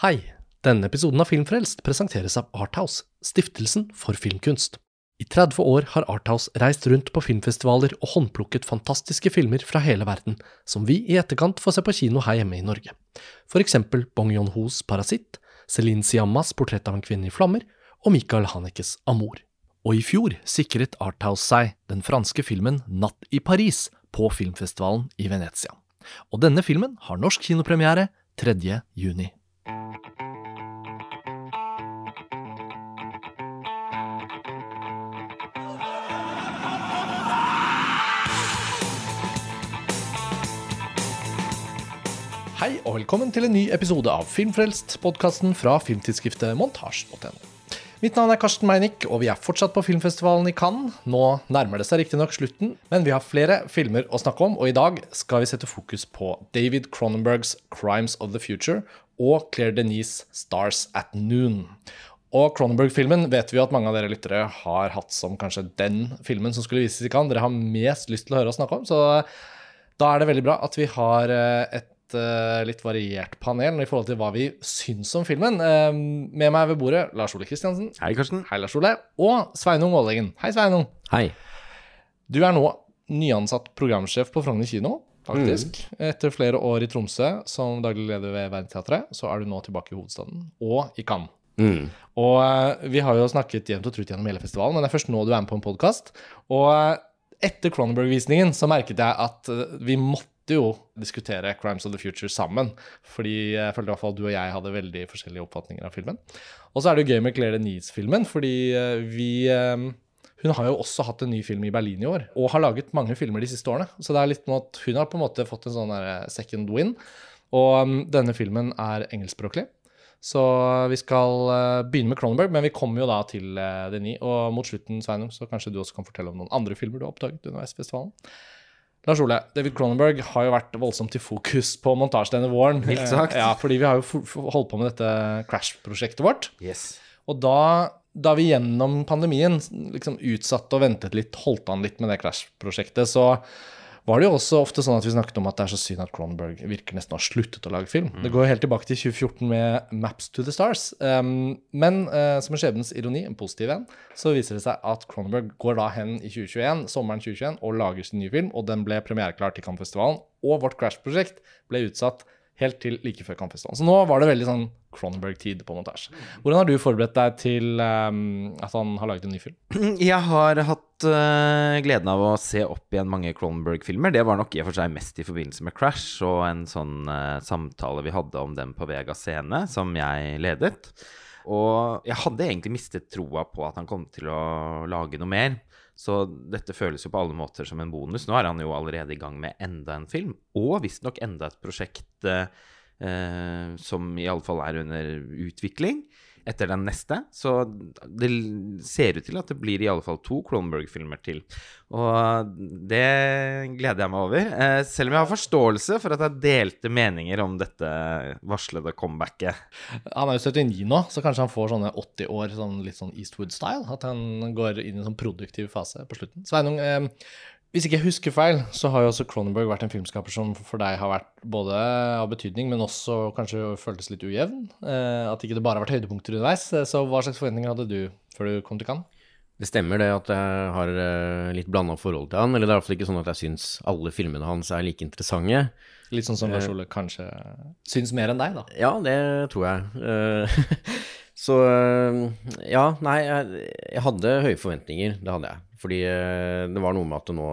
Hei! Denne episoden av Filmfrelst presenteres av Arthouse, stiftelsen for filmkunst. I 30 år har Arthouse reist rundt på filmfestivaler og håndplukket fantastiske filmer fra hele verden, som vi i etterkant får se på kino her hjemme i Norge. For eksempel Bong Yon-hos Parasitt, Celine Siammas Portrett av en kvinne i flammer og Michael Hanekes Amour. Og i fjor sikret Arthouse seg den franske filmen Natt i Paris på filmfestivalen i Venezia. Og denne filmen har norsk kinopremiere 3. juni. Hei og velkommen til en ny episode av Filmfrelst, podkasten fra filmtidsskriftet montasj.no. Mitt navn er Karsten Meinick, og vi er fortsatt på filmfestivalen i Cannes. Nå nærmer det seg riktignok slutten, men vi har flere filmer å snakke om, og i dag skal vi sette fokus på David Cronenbergs 'Crimes of the Future' og Claire Denise 'Stars at Noon'. Og Cronenberg-filmen vet vi jo at mange av dere lyttere har hatt som kanskje den filmen som skulle vises i Cannes. Dere har mest lyst til å høre oss snakke om, så da er det veldig bra at vi har eh, et uh, litt variert panel i forhold til hva vi syns om filmen. Uh, med meg ved bordet Lars Ole Kristiansen. Hei, Karsten. Hei, Lars Ole. Og Sveinung Våleggen. Hei, Sveinung. Hei. Du er nå nyansatt programsjef på Frogner kino, faktisk. Mm. Etter flere år i Tromsø som daglig leder ved Verdensteatret, så er du nå tilbake i hovedstaden og i Cannes. Mm. Og uh, vi har jo snakket jevnt og trutt gjennom hele festivalen, men det er først nå du er med på en podkast. Og etter Cronenberg-visningen så merket jeg at vi måtte jo diskutere Crimes of the Future sammen. Fordi jeg følte i hvert fall du og jeg hadde veldig forskjellige oppfatninger av filmen. Og så er det jo gøy med Claire Denise-filmen, fordi eh, vi eh, Hun har jo også hatt en ny film i Berlin i år, og har laget mange filmer de siste årene. Så det er litt med at hun har på en måte fått en sånn second win. Og um, denne filmen er engelskspråklig. Så vi skal begynne med Cronenberg, men vi kommer jo da til Denis. Og mot slutten, Sveinung, så kanskje du også kan fortelle om noen andre filmer du har oppdaget underveis i festivalen. Lars Ole, David Cronenberg har jo vært voldsomt i fokus på montasje denne våren. Helt sagt. Ja, fordi vi har jo holdt på med dette Crash-prosjektet vårt. Yes. Og da, da vi gjennom pandemien liksom utsatte og ventet litt, holdt an litt med det Crash-prosjektet, så var det jo også ofte sånn at vi snakket om at det er så synd at Cronenberg virker nesten å ha sluttet å lage film. Mm. Det går helt tilbake til 2014 med 'Maps to the Stars'. Um, men uh, som en skjebnens ironi, en positiv en, så viser det seg at Cronenberg går da hen i 2021, sommeren 2021 og lager sin nye film. Og den ble premiereklar til Cannes-festivalen. Og vårt Crash-prosjekt ble utsatt helt til like før Kampfestivalen. Så nå var det veldig sånn Cronenberg-tid på montasje. Hvordan har du forberedt deg til um, at han har laget en ny film? Jeg har hatt uh, gleden av å se opp igjen mange Cronenberg-filmer. Det var nok i og for seg mest i forbindelse med Crash og en sånn uh, samtale vi hadde om dem på Vega Scene, som jeg ledet. Og jeg hadde egentlig mistet troa på at han kom til å lage noe mer. Så dette føles jo på alle måter som en bonus. Nå er han jo allerede i gang med enda en film, og visstnok enda et prosjekt eh, som i alle fall er under utvikling etter den neste. Så det ser ut til at det blir i alle fall to Cronenberg-filmer til. Og det gleder jeg meg over. Eh, selv om jeg har forståelse for at er delte meninger om dette varslede comebacket. Han er jo 79 nå, så kanskje han får sånne 80 år, sånn litt sånn Eastwood-style. At han går inn i en sånn produktiv fase på slutten. Sveinung, eh, hvis ikke jeg husker feil, så har jo også Cronenberg vært en filmskaper som for deg har vært både av betydning, men også kanskje føltes litt ujevn. Eh, at ikke det bare har vært høydepunkter underveis. Eh, så hva slags forventninger hadde du før du kom til Cannes? Det stemmer det at jeg har eh, litt blanda forhold til han. Eller det er iallfall ikke sånn at jeg syns alle filmene hans er like interessante. Litt sånn som Lars Ole kanskje syns mer enn deg, da? Ja, det tror jeg. så ja, nei, jeg, jeg hadde høye forventninger. Det hadde jeg. Fordi eh, det var noe med at det nå,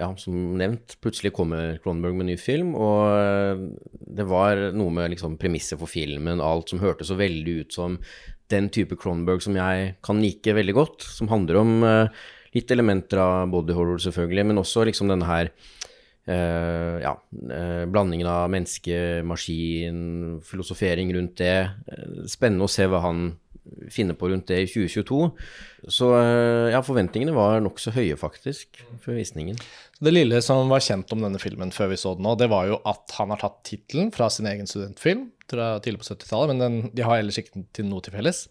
ja, som nevnt, plutselig kommer Cronenberg med ny film. Og eh, det var noe med liksom premisset for filmen, alt som hørtes så veldig ut som den type Cronenberg som jeg kan like veldig godt. Som handler om litt elementer av body horror, selvfølgelig, men også liksom denne her uh, ja, uh, blandingen av menneske, maskin, filosofering rundt det. spennende å se hva han finner på rundt det i 2022. Så eh, ja, forventningene var nokså høye, faktisk, før visningen. Det lille som var kjent om denne filmen før vi så den nå, det var jo at han har tatt tittelen fra sin egen studentfilm tidlig på 70-tallet, men den, de har ellers ikke til noe til felles.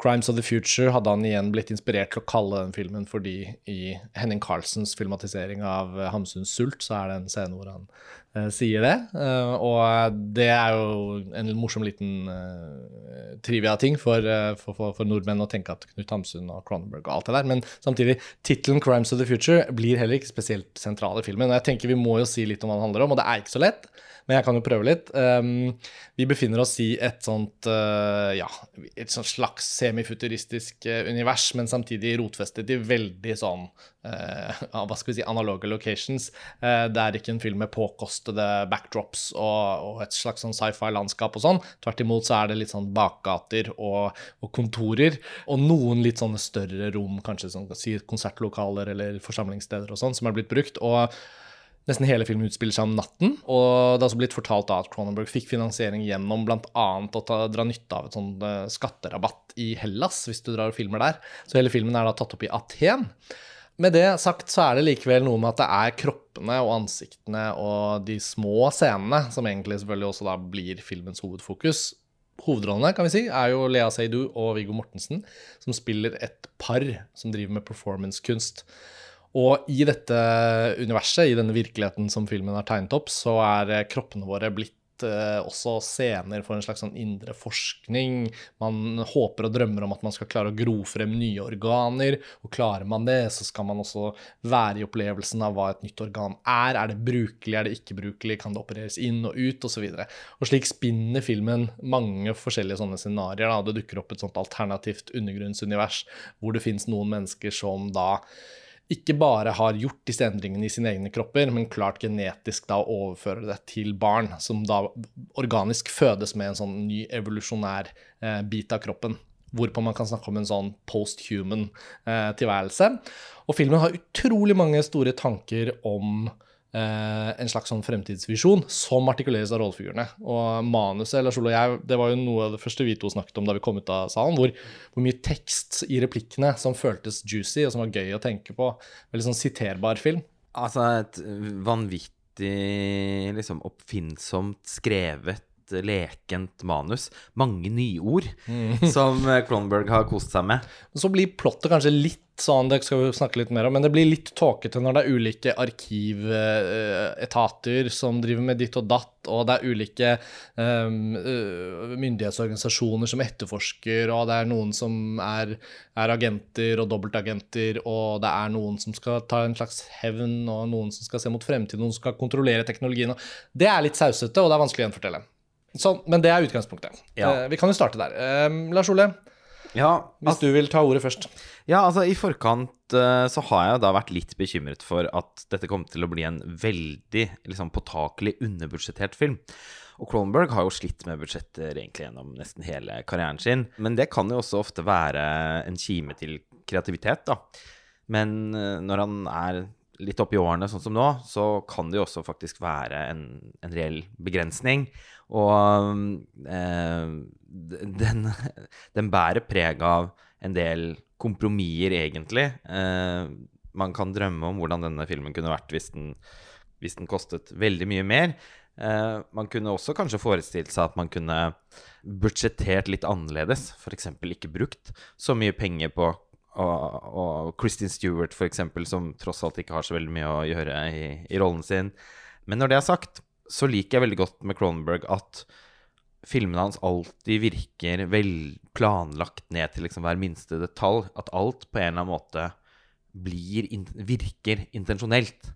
'Crimes of the Future' hadde han igjen blitt inspirert til å kalle den filmen fordi i Henning Carlsens filmatisering av Hamsuns sult, så er det en scene hvor han sier det. Uh, og det er jo en morsom liten uh, trivia-ting for, for, for, for, nordmenn å tenke at Knut Hamsun og Cronenberg og alt det der. Men samtidig, tittelen 'Crimes of the Future' blir heller ikke spesielt sentral i filmen. Og jeg tenker vi må jo si litt om hva det handler om, og det er ikke så lett men jeg kan jo prøve litt. Um, vi befinner oss i et sånt uh, ja, et sånt slags semifuturistisk uh, univers, men samtidig rotfestet i veldig sånn uh, hva skal vi si, analoge locations. det er ikke en film med påkostede backdrops og, og et slags sånn sci-fi-landskap og sånn. Tvert imot så er det litt sånn bakgater og, og, kontorer, og noen litt sånne større rom, kanskje sånn, si konsertlokaler eller forsamlingssteder og sånn, som er blitt brukt. og Nesten hele filmen utspiller seg om natten. Og det har også blitt fortalt da at Cronenberg fikk finansiering gjennom bl.a. å ta, dra nytte av et sånn uh, skatterabatt i Hellas, hvis du drar og filmer der. Så hele filmen er da tatt opp i Aten. Med det sagt så er det likevel noe med at det er kroppene og ansiktene og de små scenene som egentlig selvfølgelig også da blir filmens hovedfokus. Hovedrollene kan vi si, er jo Lea Seydoux og Viggo Mortensen, som spiller et par som driver med performancekunst. Og i dette universet, i denne virkeligheten som filmen har tegnet opp, så er kroppene våre blitt også scener for en slags sånn indre forskning. Man håper og drømmer om at man skal klare å gro frem nye organer. Og klarer man det, så skal man også være i opplevelsen av hva et nytt organ er. Er det brukelig, er det ikke brukelig, kan det opereres inn og ut, osv. Og, så og slik spinner filmen mange forskjellige sånne scenarioer. Det dukker opp et sånt alternativt undergrunnsunivers hvor det fins noen mennesker som da ikke bare har gjort disse endringene i sine egne kropper, men klart genetisk da overfører det til barn, som da organisk fødes med en sånn ny evolusjonær eh, bit av kroppen. Hvorpå man kan snakke om en sånn post-human eh, tilværelse. Og filmen har utrolig mange store tanker om en slags sånn fremtidsvisjon som artikuleres av rollefigurene. Og manuset Lars Ole og jeg, det var jo noe av det første vi to snakket om da vi kom ut av salen, hvor, hvor, mye tekst i replikkene som føltes juicy, og som var gøy å tenke på. Veldig sånn siterbar film. Altså et vanvittig liksom oppfinnsomt skrevet lekent manus. Mange nyord mm. som Cronberg har kost seg med. Så blir plottet kanskje litt sånn, det skal vi snakke litt mer om, men det blir litt tåkete når det er ulike arkivetater som driver med ditt og datt, og det er ulike um, myndighetsorganisasjoner som etterforsker, og det er noen som er, er, agenter og dobbeltagenter, og det er noen som skal ta en slags hevn, og noen som skal se mot fremtiden, noen som skal kontrollere teknologien. Det er litt sausete, og det er vanskelig å gjenfortelle. Sånn, men det er utgangspunktet. Ja. Uh, vi kan jo starte der. Uh, Lars Ole, ja, hvis du vil ta ordet først. Ja, altså I forkant uh, så har jeg da vært litt bekymret for at dette kom til å bli en veldig liksom, påtakelig underbudsjettert film. Og Cronenberg har jo slitt med budsjetter egentlig gjennom nesten hele karrieren sin. Men det kan jo også ofte være en kime til kreativitet, da. Men når han er litt oppi årene, sånn som nå, så kan det jo også faktisk være en, en reell begrensning. Og eh, den, den, bærer preg av en del kompromisser, egentlig. Eh, man kan drømme om hvordan denne filmen kunne vært hvis den, hvis den kostet veldig mye mer. Eh, man kunne også kanskje forestilt seg at man kunne budsjettert litt annerledes. F.eks. ikke brukt så mye penger på og, og Kristin Stewart, f.eks., som tross alt ikke har så veldig mye å gjøre i, i, rollen sin. Men når det er sagt, så liker jeg veldig godt med Cronenberg at filmene hans alltid virker vel planlagt ned til liksom hver minste detalj. At alt på en eller annen måte blir, virker intensjonelt.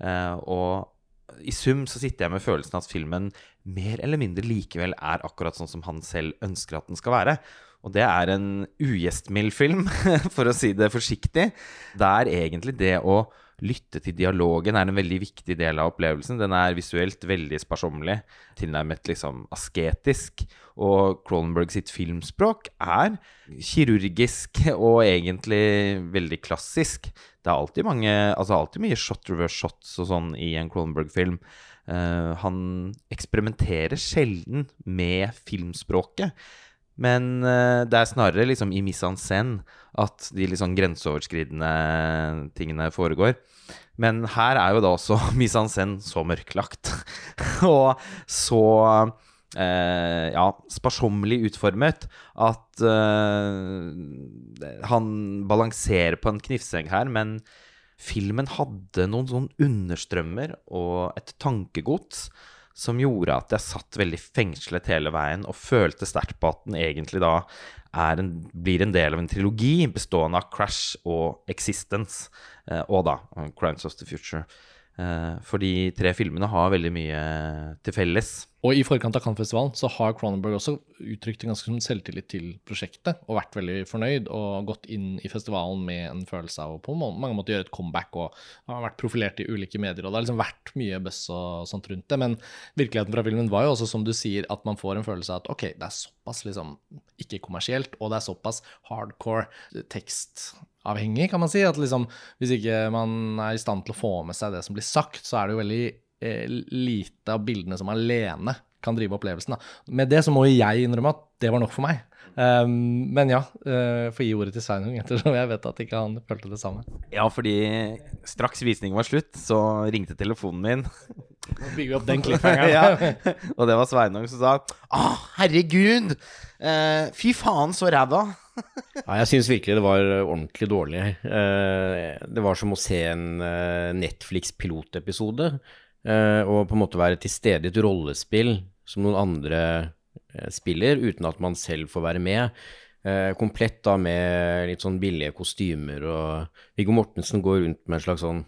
Uh, og i sum så sitter jeg med følelsen at filmen mer eller mindre likevel er akkurat sånn som han selv ønsker at den skal være. Og det er en ugjestmild film, for å si det forsiktig. Det er egentlig det å lytte til dialogen er en veldig viktig del av opplevelsen. Den er visuelt veldig sparsommelig, tilnærmet liksom asketisk. Og Cronenberg sitt filmspråk er kirurgisk og egentlig veldig klassisk. Det er alltid, mange, altså alltid mye shot reverse shots og sånn i en Cronenberg-film. Uh, han eksperimenterer sjelden med filmspråket. Men uh, det er snarere liksom i mise en scène at de liksom grenseoverskridende tingene foregår. Men her er jo da også mise en scène så mørklagt og så uh, ja, sparsommelig utformet at uh, han balanserer på en knivsegg her, men filmen hadde noen sånn understrømmer og et tankegods som gjorde at jeg satt veldig fengslet hele veien og følte sterkt på at den egentlig da en, blir en del av en trilogi bestående av Crash og Existence, eh, og da Crimes of the Future. Eh, for de tre filmene har veldig mye til felles. Og i forkant av Cannes-festivalen så har Cronenberg også uttrykt en ganske sånn selvtillit til prosjektet, og vært veldig fornøyd og gått inn i festivalen med en følelse av å på mange måter gjøre et comeback, og har vært profilert i ulike medier, og det har liksom vært mye buzz og sånt rundt det. Men virkeligheten fra filmen var jo også, som du sier, at man får en følelse av at ok, det er såpass liksom ikke kommersielt, og det er såpass hardcore tekst avhengig, kan man si. At liksom, hvis ikke man er i stand til å få med seg det som blir sagt, så er det jo veldig eh, lite av bildene som alene kan drive opplevelsen. Da. Med det så må jeg innrømme at det var nok for meg. Um, men ja, uh, får gi ordet til Sveinung, ettersom jeg vet at ikke han følte det samme. Ja, fordi straks visningen var slutt, så ringte telefonen min. Nå bygger vi opp den cliffhangeren. ja. Og det var Sveinung som sa Å, herregud! Uh, fy faen, så ræva! Ja, jeg syns virkelig det var ordentlig dårlig. Uh, det var som å se en Netflix-pilotepisode. og på en måte være til stede i et rollespill som noen andre Eh, spiller, uten at man selv får være med. Eh, komplett da med litt sånn billige kostymer, og Viggo Mortensen går rundt med en slags sånn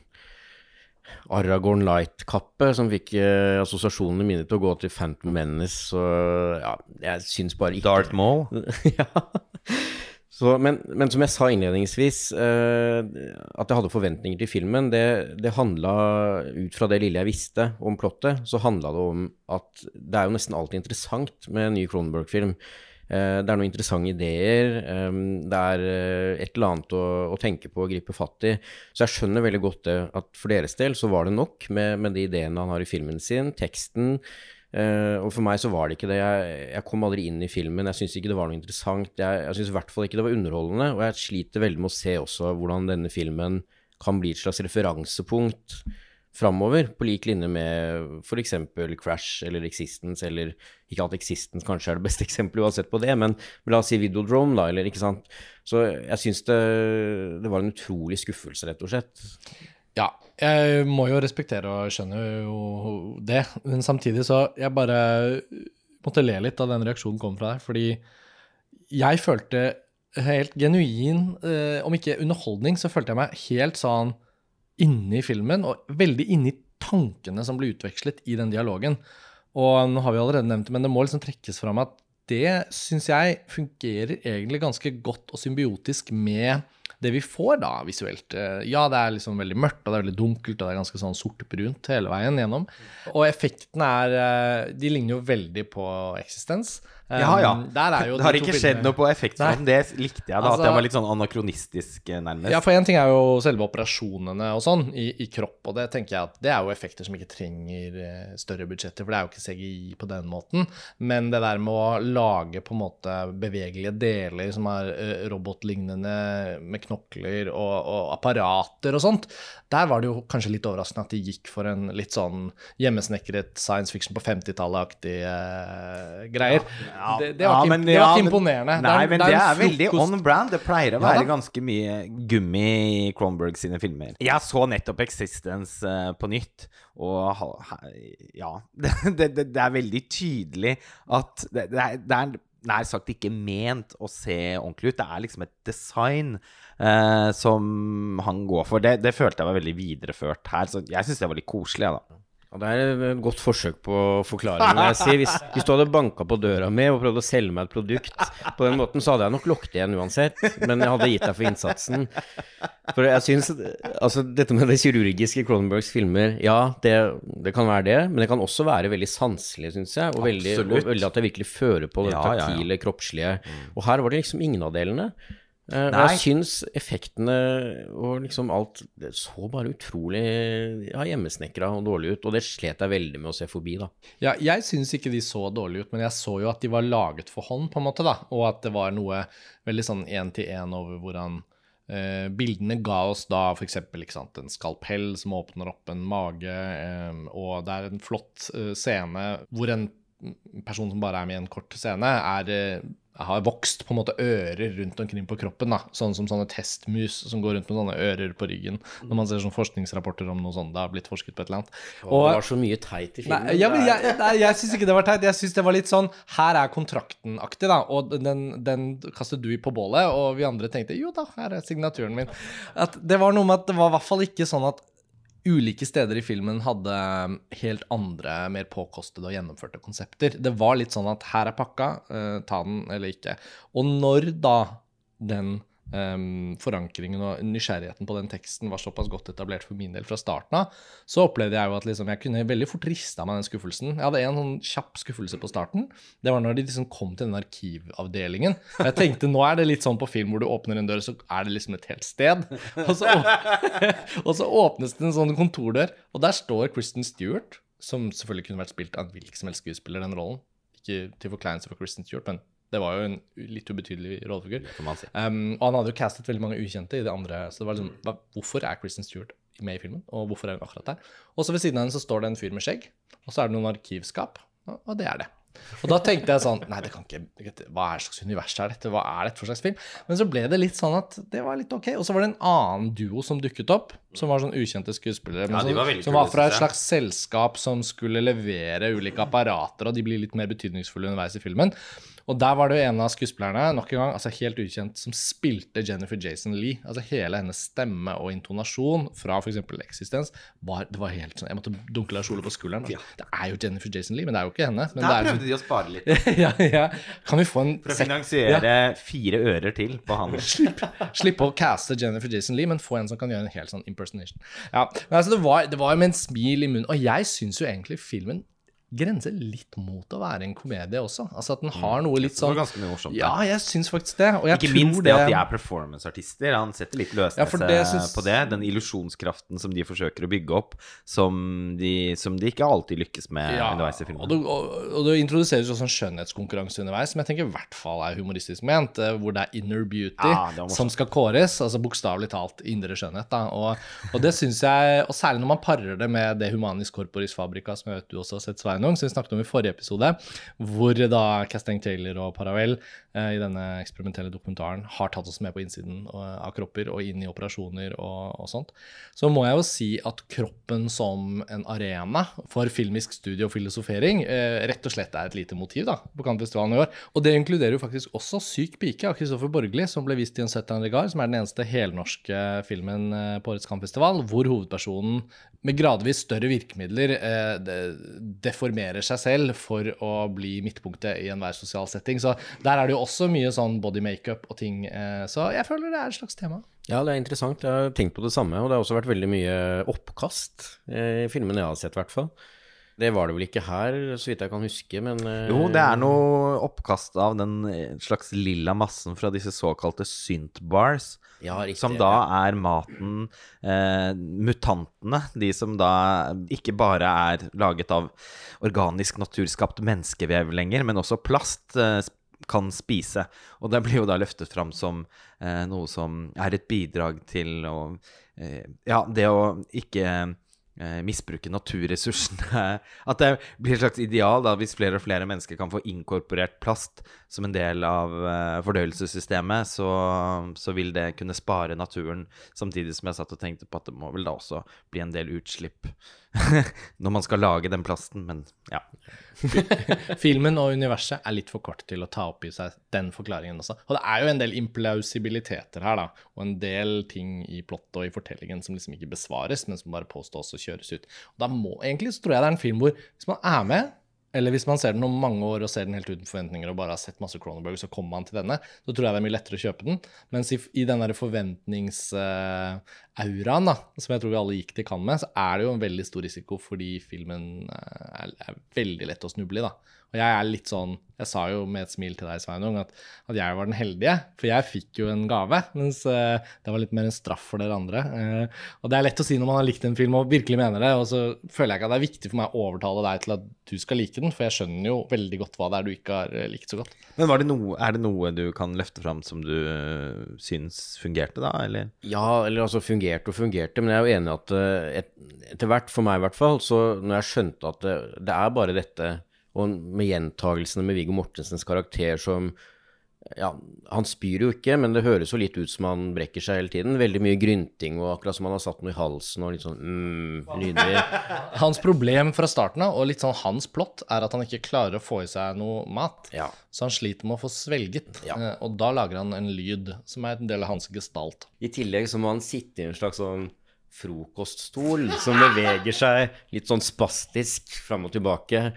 Aragorn Light-kappe, som fikk eh, assosiasjonene mine til å gå til Phantom Menace, så ja, jeg syns bare ikke Darth Maul? ja. Så, men, men, som jeg sa innledningsvis, eh, at jeg hadde forventninger til filmen, det, det handla ut fra det lille jeg visste om plottet, så handla det om at det er jo nesten alltid interessant med en ny Cronenberg-film. Eh, det er noen interessante ideer, eh, det er eh, et eller annet å, å, tenke på og gripe fatt i. Så jeg skjønner veldig godt det at for deres del så var det nok med, med de ideene han har i filmen sin, teksten. Uh, og for meg så var det ikke det. Jeg, jeg kom aldri inn i filmen. Jeg syntes ikke det var noe interessant. Jeg, jeg syns i hvert fall ikke det var underholdende. Og jeg sliter veldig med å se også hvordan denne filmen kan bli et slags referansepunkt framover, på lik linje med f.eks. Crash eller Existence, eller ikke at Existence kanskje er det beste eksempelet uansett på det, men la oss si Videodrome, da, eller ikke sant. Så jeg syns det, det var en utrolig skuffelse, rett og slett. Ja, jeg må jo respektere og skjønne jo det, men samtidig så jeg bare måtte le litt da den reaksjonen kom fra deg, fordi jeg følte helt genuin, eh, om ikke underholdning, så følte jeg meg helt sånn inne i filmen, og veldig inne i tankene som ble utvekslet i den dialogen. Og nå har vi allerede nevnt det, men det må liksom trekkes fram at det syns jeg fungerer egentlig ganske godt og symbiotisk med det vi får da visuelt eh, Ja, det er liksom veldig mørkt, og det er veldig dunkelt, og det er ganske sånn sort-brunt hele veien gjennom. Og effektene er eh, De ligner jo veldig på eksistens. Ja, ja. Um, det har ikke skjedd noe på effektfronten. Det likte jeg, da. Altså, at det var litt sånn anakronistisk, eh, nærmest. Ja, for én ting er jo selve operasjonene og sånn i, i, kropp, og det tenker jeg at det er jo effekter som ikke trenger eh, større budsjetter, for det er jo ikke CGI på den måten. Men det der med å lage på en måte bevegelige deler som er uh, robotlignende med knokler og, og, apparater og sånt, der var det jo kanskje litt overraskende at de gikk for en litt sånn hjemmesnekret science fiction på 50-tallet-aktig uh, greier. Ja. Ja, det, det, var, ja, men, det var imponerende. Nei, det er, men det er, er veldig on brand. Det pleier å være ganske mye gummi i Kronberg sine filmer. Jeg så nettopp Existence uh, på nytt, og ja det, det, er veldig tydelig at det, er, det er nær sagt ikke ment å se ordentlig ut. Det er liksom et design eh, som han går for. Det, det, følte jeg var veldig videreført her, så jeg syns det var litt koselig. da ja, det er et godt forsøk på. Jeg sier, hvis, hvis, du hadde banka på døra mi og prøvd å selge meg et produkt på den måten, så hadde jeg nok lukket igjen uansett. Men jeg hadde gitt deg for innsatsen. For jeg syns Altså, dette med det kirurgiske i Cronenbergs filmer, ja, det, det, kan være det. Men det kan også være veldig sanselig, syns jeg. Og veldig, og veldig, at det virkelig fører på det ja, taktile, ja, ja. kroppslige. Og her var det liksom ingen av delene. Uh, jeg syns effektene og liksom alt Det så bare utrolig ja, hjemmesnekra og dårlig ut. Og det slet jeg veldig med å se forbi, da. Ja, jeg syns ikke de så dårlig ut, men jeg så jo at de var laget for hånd, på en måte, da. Og at det var noe veldig sånn én-til-én over hvordan eh, bildene ga oss da f.eks. en skalpell som åpner opp en mage, eh, og det er en flott eh, scene hvor en person som bare er med i en kort scene, er har vokst på en måte ører rundt omkring på kroppen. da, Sånn som sånne testmus som går rundt med sånne ører på ryggen. Når man ser sånne forskningsrapporter om noe sånt. Det har blitt forsket på et eller annet. Og, det var så mye teit i filmen. Nei, ja, men jeg, nei, jeg syns ikke det var teit. Jeg syns det var litt sånn Her er kontrakten-aktig, da. Og den, den kastet du i på bålet, og vi andre tenkte jo da, her er signaturen min. At det var noe med at det var i hvert fall ikke sånn at ulike steder i filmen hadde helt andre, mer påkostede og gjennomførte konsepter. Det var litt sånn at her er pakka, uh, ta den eller ikke. Og når da den um, forankringen og nysgjerrigheten på den teksten var såpass godt etablert for min del fra starten av, så opplevde jeg jo at liksom, jeg kunne veldig fort rista meg den skuffelsen. Jeg hadde en sånn kjapp skuffelse på starten. Det var når de liksom kom til den arkivavdelingen. Og jeg tenkte nå er det litt sånn på film hvor du åpner en dør, så er det liksom et helt sted. Og så, og så åpnes det en sånn kontordør, og der står Kristen Stewart, som selvfølgelig kunne vært spilt av en hvilken som helst skuespiller, den rollen. Ikke til forkleinelse for Kristen Stewart, men det var jo en litt ubetydelig rollefigur. Si. Um, og han hadde jo castet veldig mange ukjente i det andre. Så det var liksom, hva, hvorfor er Kristen Stewart med i filmen, og hvorfor er hun akkurat der? Og så ved siden av henne så står det en fyr med skjegg, og så er det noen arkivskap, og det er det. Og da tenkte jeg sånn Nei, det kan ikke Hva er slags univers er dette? Hva er dette for slags film? Men så ble det litt sånn at det var litt ok. Og så var det en annen duo som dukket opp, som var sånn ukjente skuespillere. Ja, som, var som var fra et slags selskap som skulle levere ulike apparater, og de blir litt mer betydningsfulle underveis i filmen. Og der var det jo en av skuespillerne, nok en gang, altså helt ukjent, som spilte Jennifer Jason Lee. Altså hele hennes stemme og intonasjon fra f.eks. Eksistens var, det var helt sånn Jeg måtte dunke Lars Ole på skulderen. Ja. Det er jo Jennifer Jason Lee, men det er jo ikke henne. Men Der det er, prøvde de å spare litt. ja, ja. Kan vi få en For å finansiere fire ører til på han. Slippe å caste Jennifer Jason Lee, men få en som kan gjøre en helt sånn impersonation. Ja, men altså Det var, det var med en smil i munnen. Og jeg syns jo egentlig filmen grenser litt mot å være en komedie også. Altså at den har noe litt sånn ganske mye morsomt. Ja, jeg syns faktisk det. Og Ikke minst det at de er performanceartister. Han setter litt Ja, løsnese det syns- på det. Den illusjonskraften som de forsøker å bygge opp, som de, som de ikke alltid lykkes med Ja, underveis i og filmen. det, og, og det introduseres også en skjønnhetskonkurranse underveis, som jeg tenker i hvert fall er humoristisk ment, eh, hvor det er inner beauty Ja, som skal kåres, altså bokstavelig talt indre skjønnhet. Da. Og, og det syns jeg, og særlig når man parer det med det Humanis Corporis Fabrica, som jeg vet du også har sett, Sveinung, som vi snakket om i forrige episode, hvor da Casting Taylor og Paravel eh, i denne eksperimentelle dokumentaren har tatt oss med på innsiden eh, av kropper og inn i operasjoner og, og sånt, så må jeg jo si at kroppen som en arena for filmisk studie og filosofering eh, rett og slett er et lite motiv da, på Cannes-festivalen i år. Og det inkluderer jo faktisk også Syk pike av Kristoffer Borgli, som ble vist i en 70 regard, som er den eneste helnorske filmen eh, på årets Cannes-festival, hvor hovedpersonen med gradvis større virkemidler eh, de, deformerer seg selv for å bli midtpunktet i enhver sosial setting. Så der er det jo også mye sånn body makeup og ting. Eh, så jeg føler det er et slags tema. Ja, det er interessant. Jeg har tenkt på det samme, og det har også vært veldig mye oppkast eh, i filmene jeg har sett, i hvert fall. Det var det vel ikke her, så vidt jeg kan huske, men eh, Jo, det er noe oppkast av den eh, slags lilla massen fra disse såkalte syntbars. ja, Som da er maten eh, Mutantene, de som da ikke bare er laget av organisk naturskapt menneskevev lenger, men også plast. Eh, kan spise. Og det blir jo da løftet fram som eh, noe som er et bidrag til å eh, Ja, det å ikke eh, misbruke naturressursene. At det blir et slags ideal da, hvis flere og flere mennesker kan få inkorporert plast som en del av eh, fordøyelsessystemet, så, så vil det kunne spare naturen. Samtidig som jeg satt og tenkte på at det må vel da også bli en del utslipp når man skal lage den plasten, men ja. Filmen og universet er litt for kort til å ta opp i seg den forklaringen også. Og det er jo en del implausibiliteter her, da, og en del ting i plottet og i fortellingen som liksom ikke besvares, men som bare påstås å kjøres ut. Og da må, Egentlig så tror jeg det er en film hvor hvis man er med, eller hvis man ser den om mange år og ser den helt uten forventninger og bare har sett masse Cronenberg, så kommer man til denne, så tror jeg det er mye lettere å kjøpe den. Mens i, i den forventningsauraen uh, som jeg tror vi alle gikk til Cannes med, så er det jo en veldig stor risiko fordi filmen eh, er, er veldig lett å snuble i. da. Og jeg er litt sånn Jeg sa jo med et smil til deg, Sveinung, at, at jeg var den heldige. For jeg fikk jo en gave, mens uh, det var litt mer en straff for dere andre. Uh, og det er lett å si når man har likt en film og virkelig mener det, og så føler jeg ikke at det er viktig for meg å overtale deg til at du skal like den, for jeg skjønner jo veldig godt hva det er du ikke har eh, likt så godt. Men var det noe, er det noe du kan løfte fram som du uh, syns fungerte, da, eller? Ja, eller altså fungerte og fungerte, men jeg er jo enig at et, etter hvert, for meg i hvert fall, så når jeg skjønte at det, det er bare dette, og med gjentagelsene med Viggo Mortensens karakter som ja, han spyr jo ikke, men det høres jo litt ut som han brekker seg hele tiden. Veldig mye grynting og akkurat som han har satt noe i halsen og litt sånn mm, lyder. Hans problem fra starten av, og litt sånn hans plott, er at han ikke klarer å få i seg noe mat. Ja. Så han sliter med å få svelget. Ja. Eh, Og da lager han en lyd som er en del av hans gestalt. I tillegg så må han sitte i en slags sånn frokoststol som beveger seg litt sånn spastisk fram og tilbake.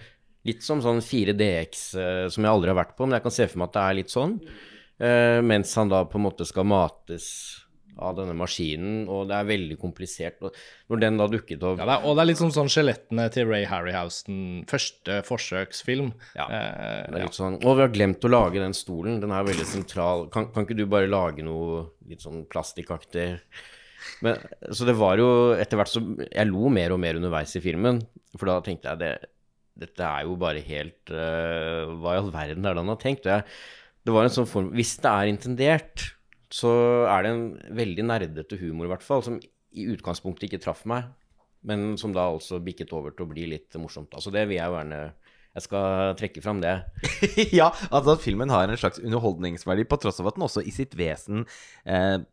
Litt som sånn 4DX eh, som jeg aldri har vært på, men jeg kan se for meg at det er litt sånn. Eh, mens han da på en måte skal mates av denne maskinen, og det er veldig komplisert. Og når den da dukket opp Ja, det er, og det er litt som sånn skjelettene til Ray Harryhausen, første forsøksfilm. Ja. Eh, Det er litt sånn, Og vi har glemt å lage den stolen. Den er veldig sentral. Kan, kan ikke du bare lage noe litt sånn plastikkaktig? Men, så det var jo Etter hvert så Jeg lo mer og mer underveis i filmen. For da tenkte jeg det, dette er jo bare helt uh, Hva i all verden er det han har tenkt? Det, det var en sånn form Hvis det er intendert, så er det en veldig nerdete humor, i hvert fall, som i utgangspunktet ikke traff meg, men som da altså bikket over til å bli litt morsomt. Altså det vil jeg gjerne Jeg skal trekke fram det. ja, altså at filmen har en slags underholdningsverdi, på tross av at den også i sitt vesen eh,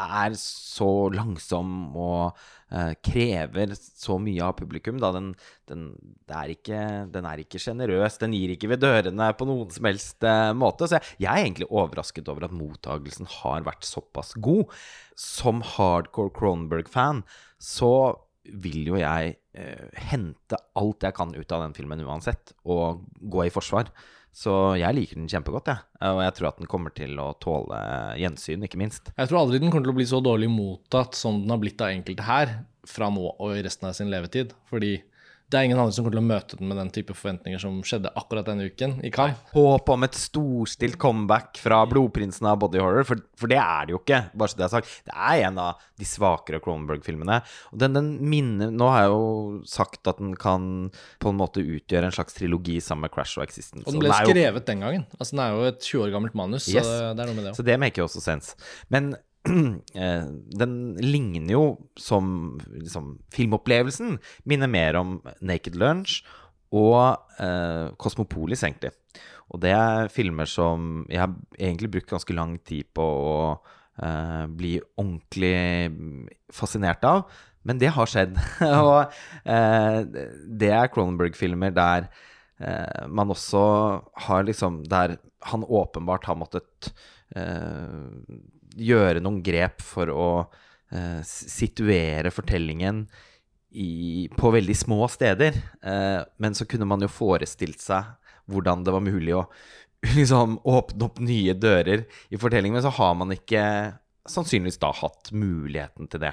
er så langsom og uh, krever så mye av publikum. Da den, den, er ikke, den er ikke sjenerøs. Den gir ikke ved dørene på noen som helst uh, måte. Så jeg, jeg er egentlig overrasket over at mottagelsen har vært såpass god. Som hardcore Cronenberg-fan så vil jo jeg uh, hente alt jeg kan ut av den filmen uansett, og gå i forsvar. Så jeg liker den kjempegodt, jeg. Og jeg tror at den kommer til å tåle gjensyn, ikke minst. Jeg tror aldri den kommer til å bli så dårlig mottatt som den har blitt av enkelte her, fra nå og i resten av sin levetid. Fordi det er ingen andre som kommer til å møte den med den type forventninger som skjedde akkurat denne uken i Cannes. Håp om et storstilt comeback fra blodprinsen av body horror, for, for det er det jo ikke. bare så Det er sagt. Det er en av de svakere Cronenberg-filmene. Og den, den minner Nå har jeg jo sagt at den kan på en måte utgjøre en slags trilogi sammen med Crash og Existence. Og den ble skrevet den gangen. Altså Den er jo et 20 år gammelt manus, Yes. så det, det er noe med det òg. Så det maker også sense. Men den ligner jo som liksom, Filmopplevelsen minner mer om Naked Lunch og eh, Cosmopolis, egentlig. Og det er filmer som jeg har egentlig brukt ganske lang tid på å eh, bli ordentlig fascinert av. Men det har skjedd. og eh, det er Cronenberg-filmer der eh, man også har liksom Der han åpenbart har måttet eh, gjøre noen grep for å eh, situere fortellingen i, på veldig små steder. Eh, men så kunne man jo forestilt seg hvordan det var mulig å liksom åpne opp nye dører i fortellingen, men så har man ikke sannsynligvis da hatt muligheten til det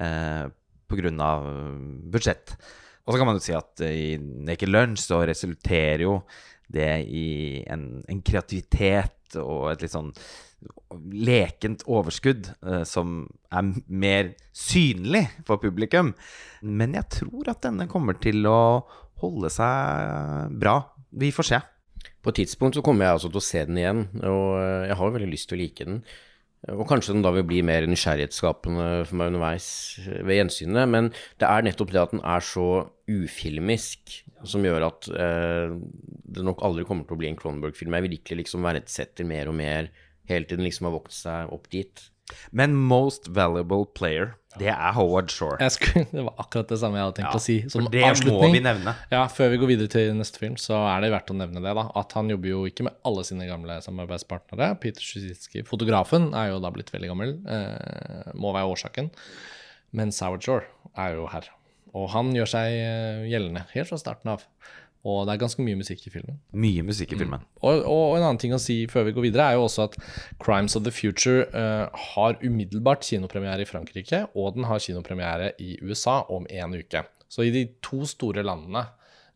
eh, pga. budsjett. Og så kan man jo si at eh, i Naked Lunch så resulterer jo det i en, en kreativitet og et litt sånn lekent overskudd eh, som er mer synlig for publikum. Men jeg tror at denne kommer til å holde seg bra. Vi får se. På et tidspunkt så kommer jeg altså til å se den igjen, og eh, jeg har veldig lyst til å like den. Og kanskje den da vil bli mer nysgjerrighetsskapende for meg underveis ved gjensynet, men det er nettopp det at den er så ufilmisk som gjør at eh, det nok aldri kommer til å bli en Cronenberg-film. Jeg virkelig liksom verdsetter mer og mer hele tiden liksom har vokst seg opp dit. Men most valuable player, det er Howard Shore. Jeg skulle, det var akkurat det samme jeg hadde tenkt Ja, å si. Som for det må vi nevne. Ja, Før vi går videre til neste film, så er det verdt å nevne det. da, At han jobber jo ikke med alle sine gamle samarbeidspartnere. Peter Sjusitsky, fotografen, er jo da blitt veldig gammel. Eh, må være årsaken. Men Howard Shore er jo her. Og han gjør seg eh, gjeldende helt fra starten av. Og det er ganske mye musikk i filmen. Mye musikk i filmen. Og, og en annen ting å si før vi går videre, er jo også at Crimes of the Future uh, har umiddelbart kinopremiere i Frankrike, og den har kinopremiere i USA om en uke. Så i de to store landene,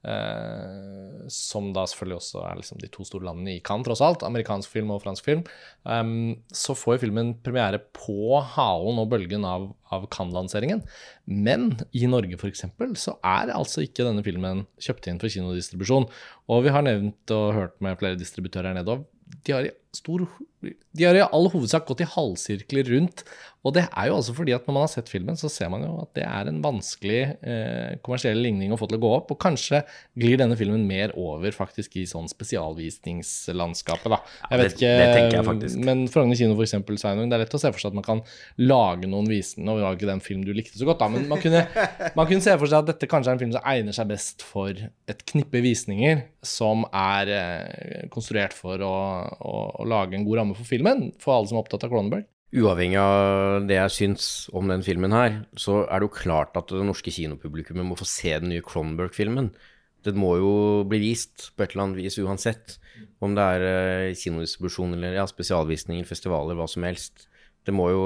eh, som da selvfølgelig også er liksom de to store landene i Cannes, tross alt, amerikansk film og fransk film, Um, så får jo filmen premiere på halen og bølgen av, av Cannes-lanseringen. Men i Norge f.eks. så er altså ikke denne filmen kjøpt inn for kinodistribusjon. Og vi har nevnt og hørt med flere distributører her nede, og de har i stor De har i all hovedsak gått i halvsirkler rundt. Og det er jo altså fordi at når man har sett filmen, så ser man jo at det er en vanskelig eh, kommersiell ligning å få til å gå opp. Og kanskje glir denne filmen mer over faktisk i sånn spesialvisningslandskapet, da. Jeg vet det, ikke, det tenker jeg faktisk. Men Frogner kino, for eksempel, Sveinung, det er lett å se for seg at man kan lage noen visninger. det var ikke den en film du likte så godt, da, men man kunne, man kunne se for seg at dette kanskje er en film som egner seg best for et knippe visninger som er eh, konstruert for å, å, å lage en god ramme for filmen, for alle som er opptatt av Cronenberg. Uavhengig av det jeg syns om den filmen her, så er det jo klart at det norske kinopublikummet må få se den nye Cronenberg-filmen. Den må jo bli vist på et eller annet vis uansett. Om det er eh, kinodistribusjon eller ja, spesialvisninger, festivaler, hva som helst. Det må jo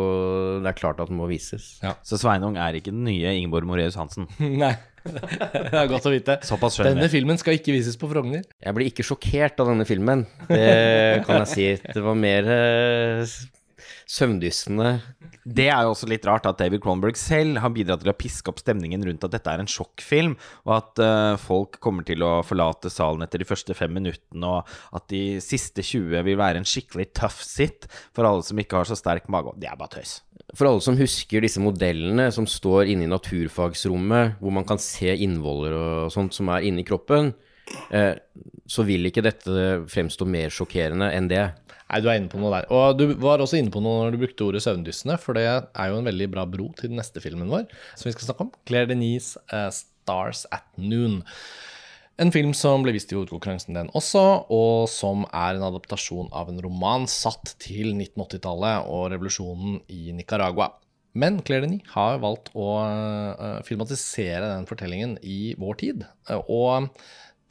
Det er klart at den må vises. Så Sveinung er ikke den nye Ingeborg Moreus Hansen. Nei, det er godt å vite. Såpass skjønner Denne filmen skal ikke vises på Frogner. Jeg blir ikke sjokkert av denne filmen, det kan jeg si. Det var mer eh, søvndyssende. Det er jo også litt rart at David Cronberg selv har bidratt til å piske opp stemningen rundt at dette er en sjokkfilm, og at uh, folk kommer til å forlate salen etter de første fem minuttene, og at de siste 20 vil være en skikkelig tough sit for alle som ikke har så sterk mage. Det er bare tøys. For alle som husker disse modellene som står inne i naturfagsrommet, hvor man kan se innvoller og sånt som er inni kroppen, eh, så vil ikke dette fremstå mer sjokkerende enn det. Nei, du er inne på noe der. Og du var også inne på noe når du brukte ordet søvndyssende, for det er jo en veldig bra bro til den neste filmen vår, som vi skal snakke om. Claire Denise, uh, 'Stars at Noon'. En film som ble vist i hovedkonkurransen, den også, og som er en adaptasjon av en roman satt til 1980-tallet og revolusjonen i Nicaragua. Men Claire Denis har valgt å eh, filmatisere den fortellingen i vår tid. Eh, og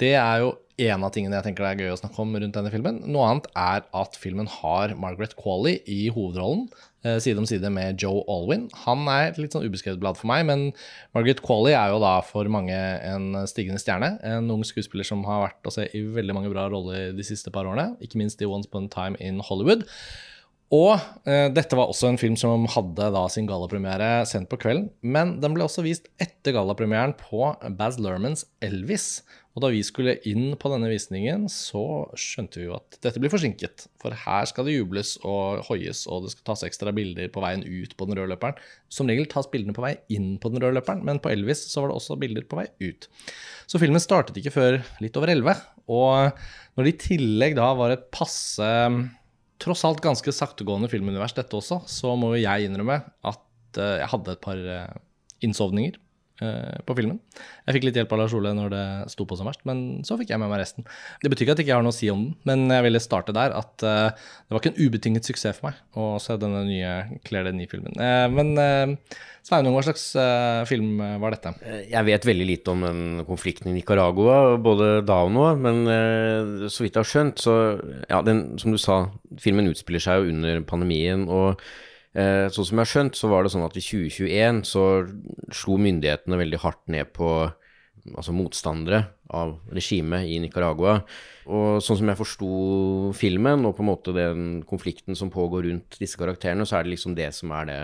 det er jo en av tingene jeg tenker det er gøy å snakke om rundt denne filmen. Noe annet er at filmen har Margaret Qualley i hovedrollen, eh, side om side med Joe Alwyn. Han er et litt sånn ubeskrevet blad for meg, men Margaret Qualley er jo da for mange en stigende stjerne. En ung skuespiller som har vært å se i veldig mange bra roller de siste par årene, ikke minst i Once Upon a Time in Hollywood. Og eh, dette var også en film som hadde da sin gallapremiere sent på kvelden. Men den ble også vist etter gallapremieren på Baz Lermans Elvis. Og da vi skulle inn på denne visningen, så skjønte vi jo at dette blir forsinket. For her skal det jubles og hoies, og det skal tas ekstra bilder på veien ut på den røde løperen. Som regel tas bildene på vei inn på den røde løperen, men på Elvis så var det også bilder på vei ut. Så filmen startet ikke før litt over elleve. Og når det i tillegg da var et passe tross alt ganske saktegående filmunivers, dette også, så må jeg innrømme at eh, jeg hadde et par eh, innsovninger på filmen. Jeg fikk litt hjelp av Lars Ole når det sto på som verst, men så fikk jeg med meg resten. Det betyr ikke at jeg ikke har noe å si om den, men jeg ville starte der at eh, det var ikke en ubetinget suksess for meg å se denne nye Claire Denis-filmen. Eh, men Sveinung, hva slags eh, film var dette? Jeg vet veldig lite om den konflikten i Nicaragua, både da og nå, men eh, så vidt jeg har skjønt, så Ja, den, som du sa, filmen utspiller seg jo under pandemien, og eh, sånn som jeg har skjønt, så var det sånn at i 2021 så slo myndighetene veldig hardt ned på altså motstandere av regimet i Nicaragua. Og sånn som jeg forsto filmen, og på en måte den konflikten som pågår rundt disse karakterene, så er det liksom det som er det,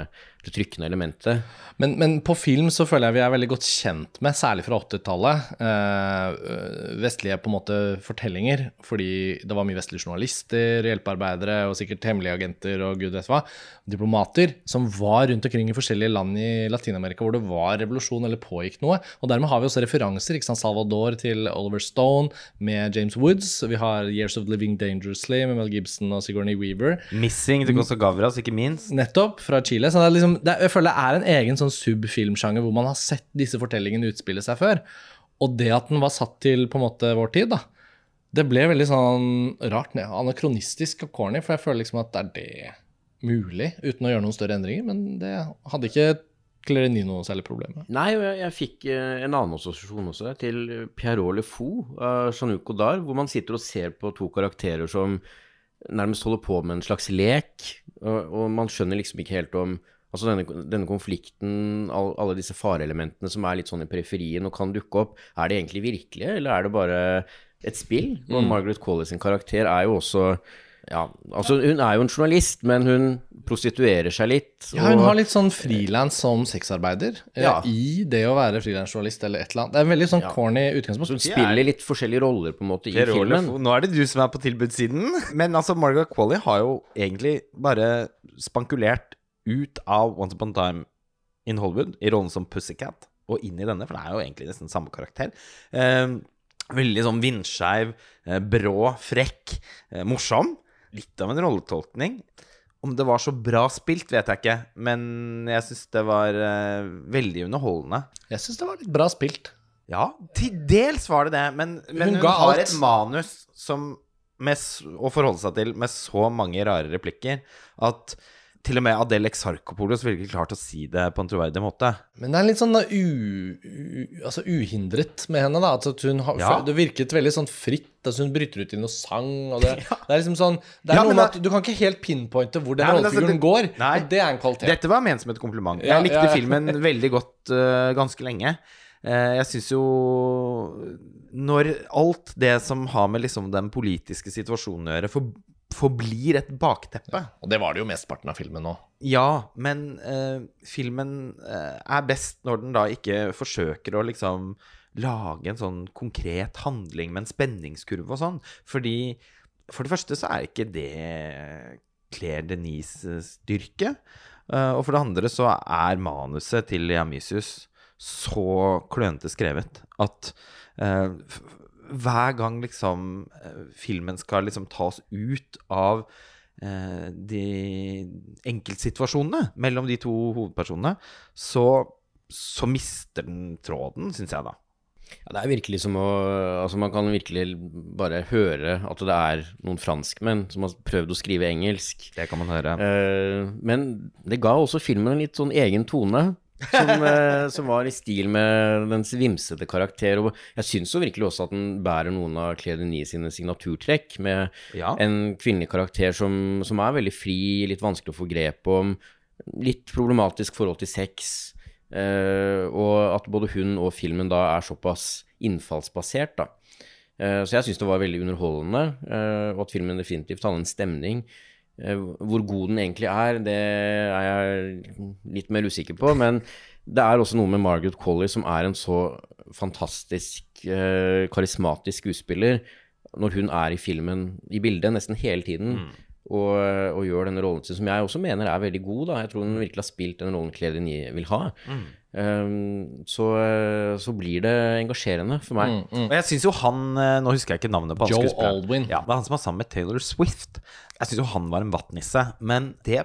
det trykkende elementet. Men, men på film så føler jeg vi er veldig godt kjent med, særlig fra 80-tallet, eh, vestlige på en måte fortellinger. Fordi det var mye vestlige journalister, hjelpearbeidere og sikkert hemmelige agenter og gud vet hva. Diplomater som var rundt omkring i forskjellige land i Latin-Amerika hvor det var revolusjon eller pågikk noe. Og dermed har vi også referanser. ikke sant, Salvador til Oliver Stone med James Woods. Vi har Years of Living Dangerously med Mel Gibson og Sigourney Weaver. Missing til Costa Gavras, ikke minst. Nettopp, fra Chile. Så det er liksom, det jeg føler det er en egen sånn subfilmsjanger hvor man har sett disse fortellingene utspille seg før. Og det at den var satt til på en måte vår tid, da, det ble veldig sånn rart anakronistisk og corny, for jeg føler liksom at er det mulig uten å gjøre noen større endringer? Men det hadde ikke Clereny noe særlig problem med. Nei, jeg, jeg fikk eh, en annen assosiasjon også, til Pierrot Le Fou av Jean-Luc Godard, hvor man sitter og ser på to karakterer som nærmest holder på med en slags lek, og, og man skjønner liksom ikke helt om Altså denne, denne konflikten, all, alle disse fareelementene som er litt sånn i periferien og kan dukke opp, er de egentlig virkelige, eller er det bare et spill? Og Margaret Qualley sin karakter er jo også Ja, altså hun er jo en journalist, men hun prostituerer seg litt. Ja, hun har litt sånn frilans som sexarbeider eh, Ja. i det å være frilansjournalist eller et eller annet. Det er en veldig sånn corny utgangspunkt. Hun spiller litt forskjellige roller på en måte i Per filmen. filmen. nå er det du som er på tilbudssiden. Men altså, Margaret Qualley har jo egentlig bare spankulert ut av Once Upon a Time in Hollywood i rollen som Pussycat og inn i denne, for det er jo egentlig nesten samme karakter. Um, veldig sånn vindskeiv, eh, brå, frekk, morsom. Litt av en rolletolkning. Om det var så bra spilt, vet jeg ikke, men jeg syns det var uh, veldig underholdende. Jeg syns det var litt bra spilt. Ja, til dels var det det, men, men Hun hun, har alt. et manus som med, å forholde seg til med så mange rare replikker at til og med Adele Exarchopoulos ville ikke klart å si det på en troverdig måte. Men det er litt sånn da, u, u, altså uhindret med henne, da. Altså, at hun har, Ja. Det virket veldig sånn fritt. Altså, hun bryter ut i noe sang. Og det, det er liksom sånn Det er Ja, noe med at du kan ikke helt pinpointe hvor den altså, rollefiguren går. Nei. Og det er en kvalitet. Dette var ment som et kompliment. Jeg likte ja, ja. filmen veldig godt uh, ganske lenge. Uh, jeg syns jo Når alt det som har med liksom den politiske situasjonen å gjøre, for, forblir et bakteppe Og det var det jo mesteparten av filmen òg. Ja, men eh, filmen eh, er best når den da ikke forsøker å liksom lage en sånn konkret handling med en spenningskurve og sånn. Fordi for det første så er ikke det Claire Denises styrke. Eh, og for det andre så er manuset til Dionysius så klønete skrevet at eh, hver gang liksom eh, filmen skal liksom tas ut av eh, de enkeltsituasjonene mellom de to hovedpersonene, så, så mister den tråden, syns jeg, da. Ja, det er virkelig som å Altså, man kan virkelig bare høre at det er noen franskmenn som har prøvd å skrive engelsk. Det kan man høre. Eh, men det ga også filmen en litt sånn egen tone. Som, eh, som var i stil med dens vimsete karakter. Og jeg syns jo virkelig også at den bærer noen av Claire Denis sine signaturtrekk, med Ja. en kvinnelig karakter som, som er veldig fri, litt vanskelig å få grep om, litt problematisk forhold til sex. eh, og at både hun og filmen da er såpass innfallsbasert, da. Eh, så jeg syns det var veldig underholdende, eh, og at filmen definitivt hadde en stemning. Eh, Hvor god den egentlig er, det er jeg litt mer usikker på. Men det er også noe med Margaret Qualley som er en så fantastisk eh, karismatisk skuespiller når hun er i filmen, i bildet, nesten hele tiden. Og, og gjør denne rollen sin, som jeg også mener er veldig god. da. Jeg tror hun virkelig har spilt den rollen Claire vil ha. Um, så, så blir det engasjerende for meg. Og jeg syns jo han eh, Nå husker jeg ikke navnet på han Joe Aldwin. Ja, det er han som var sammen med Taylor Swift. Jeg syns jo han var en vattnisse, men det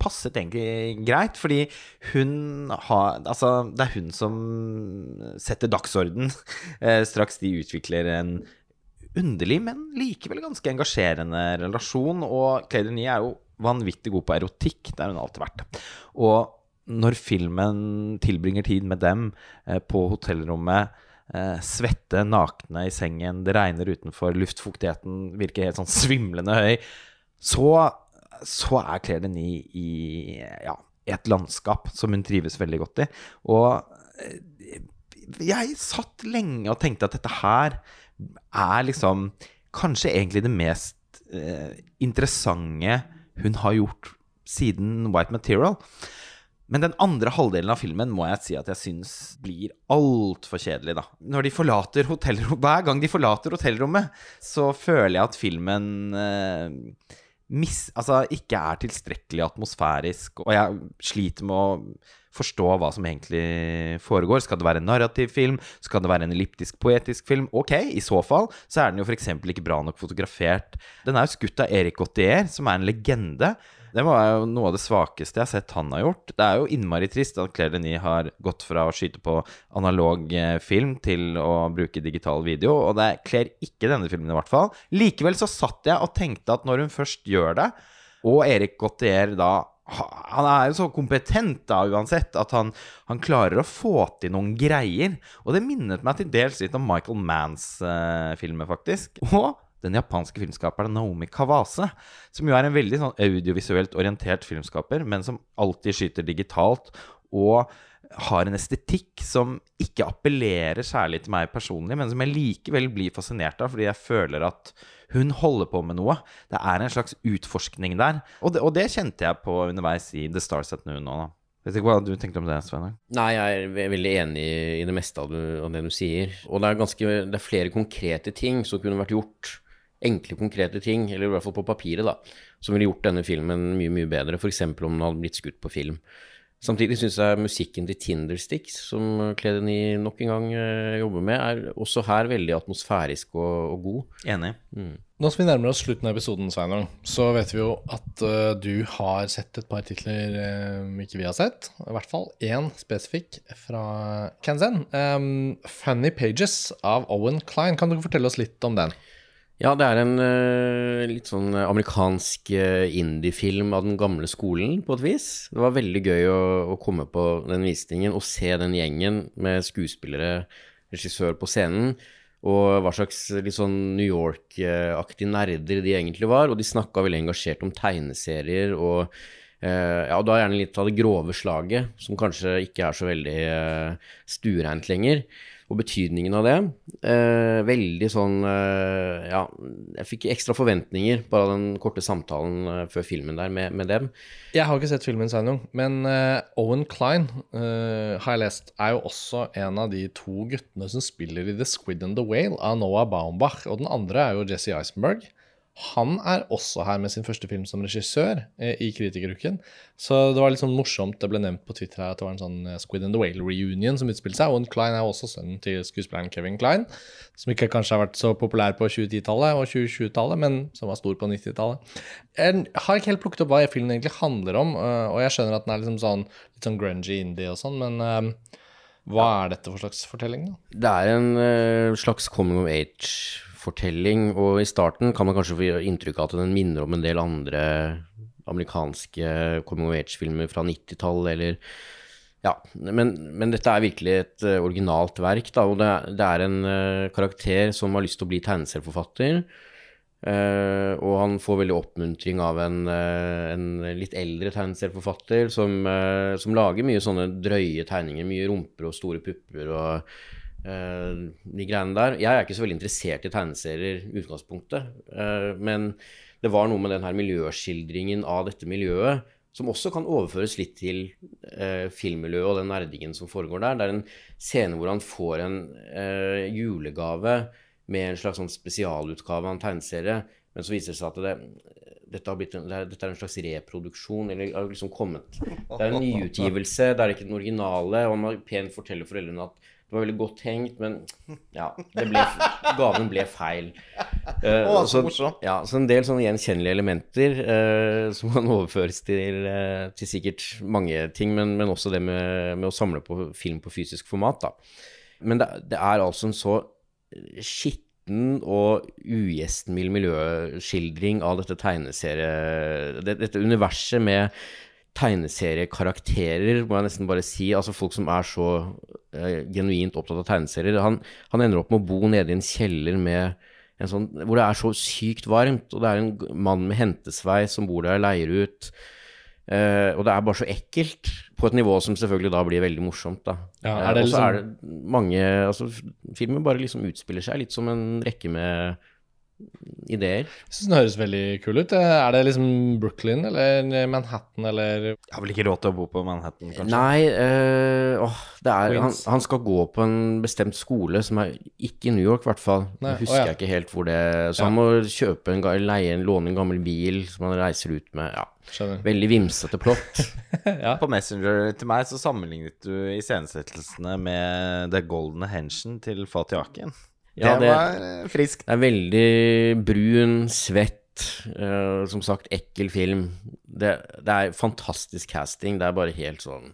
passet egentlig greit, fordi hun har Altså, det er hun som setter dagsorden eh, straks de utvikler en underlig, men likevel ganske engasjerende relasjon. Og Claire Denis er jo vanvittig god på erotikk. Det har hun alltid vært. Og når filmen tilbringer tid med dem eh, på hotellrommet, eh, svette, nakne i sengen, det regner utenfor, luftfuktigheten virker helt sånn svimlende høy, så, så er Claire Denis i ja, et landskap som hun trives veldig godt i. Og eh, jeg satt lenge og tenkte at dette her er liksom kanskje egentlig det mest eh, interessante hun har gjort siden White Material. Men den andre halvdelen av filmen må jeg si at jeg syns blir altfor kjedelig, da. Når de forlater hotellrommet Hver gang de forlater hotellrommet, så føler jeg at filmen eh, mis, altså, ikke er tilstrekkelig atmosfærisk, og jeg sliter med å forstå hva som egentlig foregår. Skal det være en narrativ film? Skal det være en elliptisk poetisk film? Ok, i så fall så er den jo f.eks. ikke bra nok fotografert. Den er jo skutt av Erik Gautier, som er en legende. Det var jo noe av det svakeste jeg har sett han har gjort. Det er jo innmari trist at Claire Denis har gått fra å skyte på analog eh, film til å bruke digital video, og det kler ikke denne filmen i hvert fall. Likevel så satt jeg og tenkte at når hun først gjør det, og Erik Gautier da han er jo så kompetent da uansett at han, han klarer å få til noen greier. Og det minnet meg til dels litt om Michael Manns eh, filmer, faktisk. Og den japanske filmskaperen Naomi Kawase, som jo er en veldig sånn audiovisuelt orientert filmskaper, men som alltid skyter digitalt. Og har en estetikk som ikke appellerer særlig til meg personlig, men som jeg likevel blir fascinert av, fordi jeg føler at hun holder på med noe. Det er en slags utforskning der. Og det, og det kjente jeg på underveis i The Stars at Noon nå, da. Vet ikke hva du tenkte om det, Svein? Nei, jeg er veldig enig i det meste av, det du sier. Og det er, ganske, det er flere konkrete ting som kunne vært gjort. Enkle, konkrete ting, eller i hvert fall på papiret, da, som ville gjort denne filmen mye, mye bedre. F.eks. om den hadde blitt skutt på film. Samtidig syns jeg musikken til Tindersticks, som Kledeny nok en gang uh, jobber med, er også her veldig atmosfærisk og, og god. Enig. Mm. Nå som vi nærmer oss slutten av episoden, Sveinung, så vet vi jo at uh, du har sett et par titler uh, ikke vi har sett. I hvert fall én spesifikk fra Kanzen. Um, 'Funny Pages' av Owen Klein. Kan du fortelle oss litt om den? Ja, det er en uh, litt sånn amerikansk uh, indiefilm av den gamle skolen, på et vis. Det var veldig gøy å, å, komme på den visningen og se den gjengen med skuespillere, regissør på scenen, og hva slags litt sånn New York-aktige nerder de egentlig var. Og de snakka veldig engasjert om tegneserier og uh, ja, da gjerne litt av det grove slaget, som kanskje ikke er så veldig uh, stuereint lenger og betydningen av det. Eh, veldig sånn eh, Ja, jeg fikk ekstra forventninger bare av den korte samtalen eh, før filmen der med, med, dem. Jeg har ikke sett filmen, Sveinung, men eh, Owen Klein eh, har jeg lest, er jo også en av de to guttene som spiller i The Squid and the Whale av Noah Baumbach, og den andre er jo Jesse Eisenberg. Han er også her med sin første film som regissør eh, i Kritikeruken. Så det var litt sånn morsomt. Det ble nevnt på Twitter her at det var en sånn eh, Squid and the Whale reunion som utspilte seg. Og Klein er også sønnen til skuespilleren Kevin Klein, som ikke kanskje har vært så populær på 2010-tallet og 2020-tallet, men som var stor på 90-tallet. Jeg har ikke helt plukket opp hva filmen egentlig handler om, eh, og jeg skjønner at den er liksom sånn, litt sånn grungy indie og sånn, men uh, hva er dette for slags fortelling? da? Det er en uh, slags coming of age fortelling, og i starten kan man kanskje få inntrykk av at den minner om en del andre amerikanske coming of age-filmer fra 90-tallet, eller ja, men, men, dette er virkelig et uh, originalt verk, da, og det, det er en uh, karakter som har lyst til å bli tegneserieforfatter. Uh, og han får veldig oppmuntring av en, en litt eldre tegneserieforfatter som, som, lager mye sånne drøye tegninger, mye rumper og store pupper og Eh, de greiene der. Jeg er ikke så veldig interessert i tegneserier i utgangspunktet, eh, men det var noe med den her miljøskildringen av dette miljøet som også kan overføres litt til eh, filmmiljøet og den nerdingen som foregår der. Det er en scene hvor han får en eh, julegave med en slags sånn spesialutgave av en tegneserie, men så viser det seg at det, dette, en, det er, dette, er, en slags reproduksjon, eller har liksom kommet Det er en nyutgivelse, det er ikke den originale, og han pent forteller foreldrene at det var veldig godt tenkt, men ja, ble, gaven ble feil. Uh, så, ja, så en del sånne gjenkjennelige elementer uh, som kan overføres til, uh, til sikkert mange ting, men, men også det med, med, å samle på film på fysisk format. Da. Men det, det er altså en så skitten og ugjestmild miljøskildring av dette tegneserie... Det, dette universet med tegneseriekarakterer, må jeg nesten bare si. Altså folk som er så uh, genuint opptatt av tegneserier. Han, han, ender opp med å bo nede i en kjeller med en sånn, hvor det er så sykt varmt, og det er en mann med hentesveis som bor der og leier ut. Uh, og det er bare så ekkelt, på et nivå som selvfølgelig da blir veldig morsomt. da. Ja, uh, og så liksom... er det mange altså Filmen bare liksom utspiller seg litt som en rekke med ideer. Jeg syns den høres veldig kul ut. Er det liksom Brooklyn eller Manhattan eller Jeg har vel ikke råd til å bo på Manhattan, kanskje? Nei, øh, åh, er, han, han, skal gå på en bestemt skole som er ikke i New York, i hvert fall. Nei, husker å, ja. jeg ikke helt hvor det Så ja. han må kjøpe en, leie en, låne en gammel bil som han reiser ut med. Ja. Skjønner. Veldig vimsete plott. ja. På Messenger til meg så sammenlignet du iscenesettelsene med The Golden Hension til Fatih Akin. Ja, det, det var frisk. friskt. Det er veldig brun, svett, uh, som sagt ekkel film. Det, det, er fantastisk casting. Det er bare helt sånn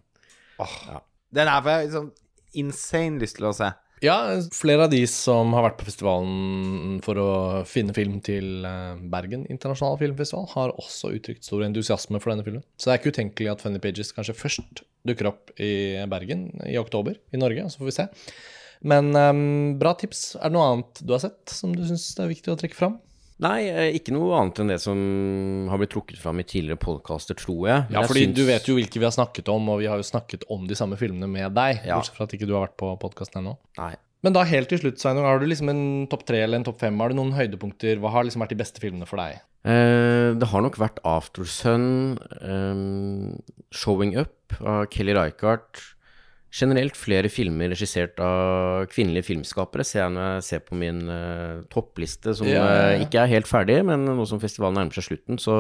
oh, ja. Den er for liksom, insane lyst til å se. Ja, flere av de som har vært på festivalen for å finne film til eh, Bergen internasjonale filmfestival, har også uttrykt stor entusiasme for denne filmen. Så det er ikke utenkelig at Funny Pages kanskje først dukker opp i Bergen i oktober i Norge, så får vi se. Men um, bra tips. Er det noe annet du har sett som du syns er viktig å trekke fram? Nei, eh, ikke noe annet enn det som har blitt trukket fram i tidligere podkaster, tror jeg. Ja, Jeg fordi syns- du vet jo hvilke vi har snakket om, og vi har jo snakket om de samme filmene med deg. Ja. Bortsett fra at ikke du har vært på podkasten ennå. Nei. Men da helt til slutt, Sveinung, har du liksom en topp tre eller en topp fem? Har du noen høydepunkter? Hva har liksom vært de beste filmene for deg? Eh, det har nok vært Aftersun, um, Showing Up av Kelly Reichardt. Generelt flere filmer regissert av kvinnelige filmskapere, ser jeg når jeg ser på min uh, toppliste, som Ja, ja, ja. eh, ikke er helt ferdig, men nå som festivalen nærmer seg slutten, så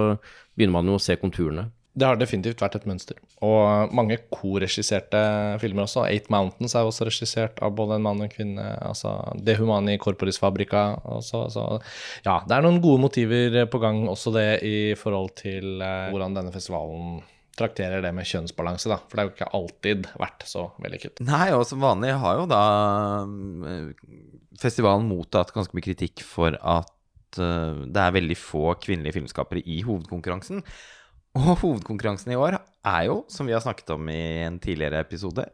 begynner man jo å se konturene. Det har definitivt vært et mønster. Og mange korregisserte filmer også. Eight Mountains er også regissert av både en mann og en kvinne. Altså De Humani Corporis Fabrica. Også, så ja, det er noen gode motiver på gang, også det i forhold til uh, hvordan denne festivalen trakterer det med kjønnsbalanse, da. For det har jo ikke alltid vært så vellykket. Nei, og som vanlig har jo da eh, festivalen mottatt ganske mye kritikk for at eh, det er veldig få kvinnelige filmskapere i hovedkonkurransen. Og hovedkonkurransen i år er jo, som vi har snakket om i en tidligere episode,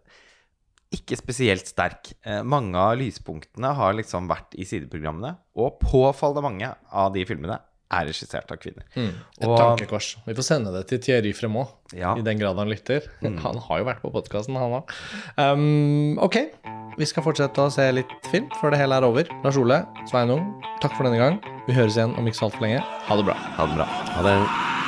ikke spesielt sterk. Eh, Mange av lyspunktene har liksom vært i sideprogrammene, og påfallende mange av de filmene er regissert av kvinner. Et Og- tankekors. Vi får sende det til Thierry Fremont, Ja. i den grad han lytter. Han har jo vært på podkasten, han òg. Um, ok, vi skal fortsette å se litt film før det hele er over. Lars Ole, Sveinung, takk for denne gang. Vi høres igjen om ikke så altfor lenge. Ha det bra. Ha det bra. Ha det.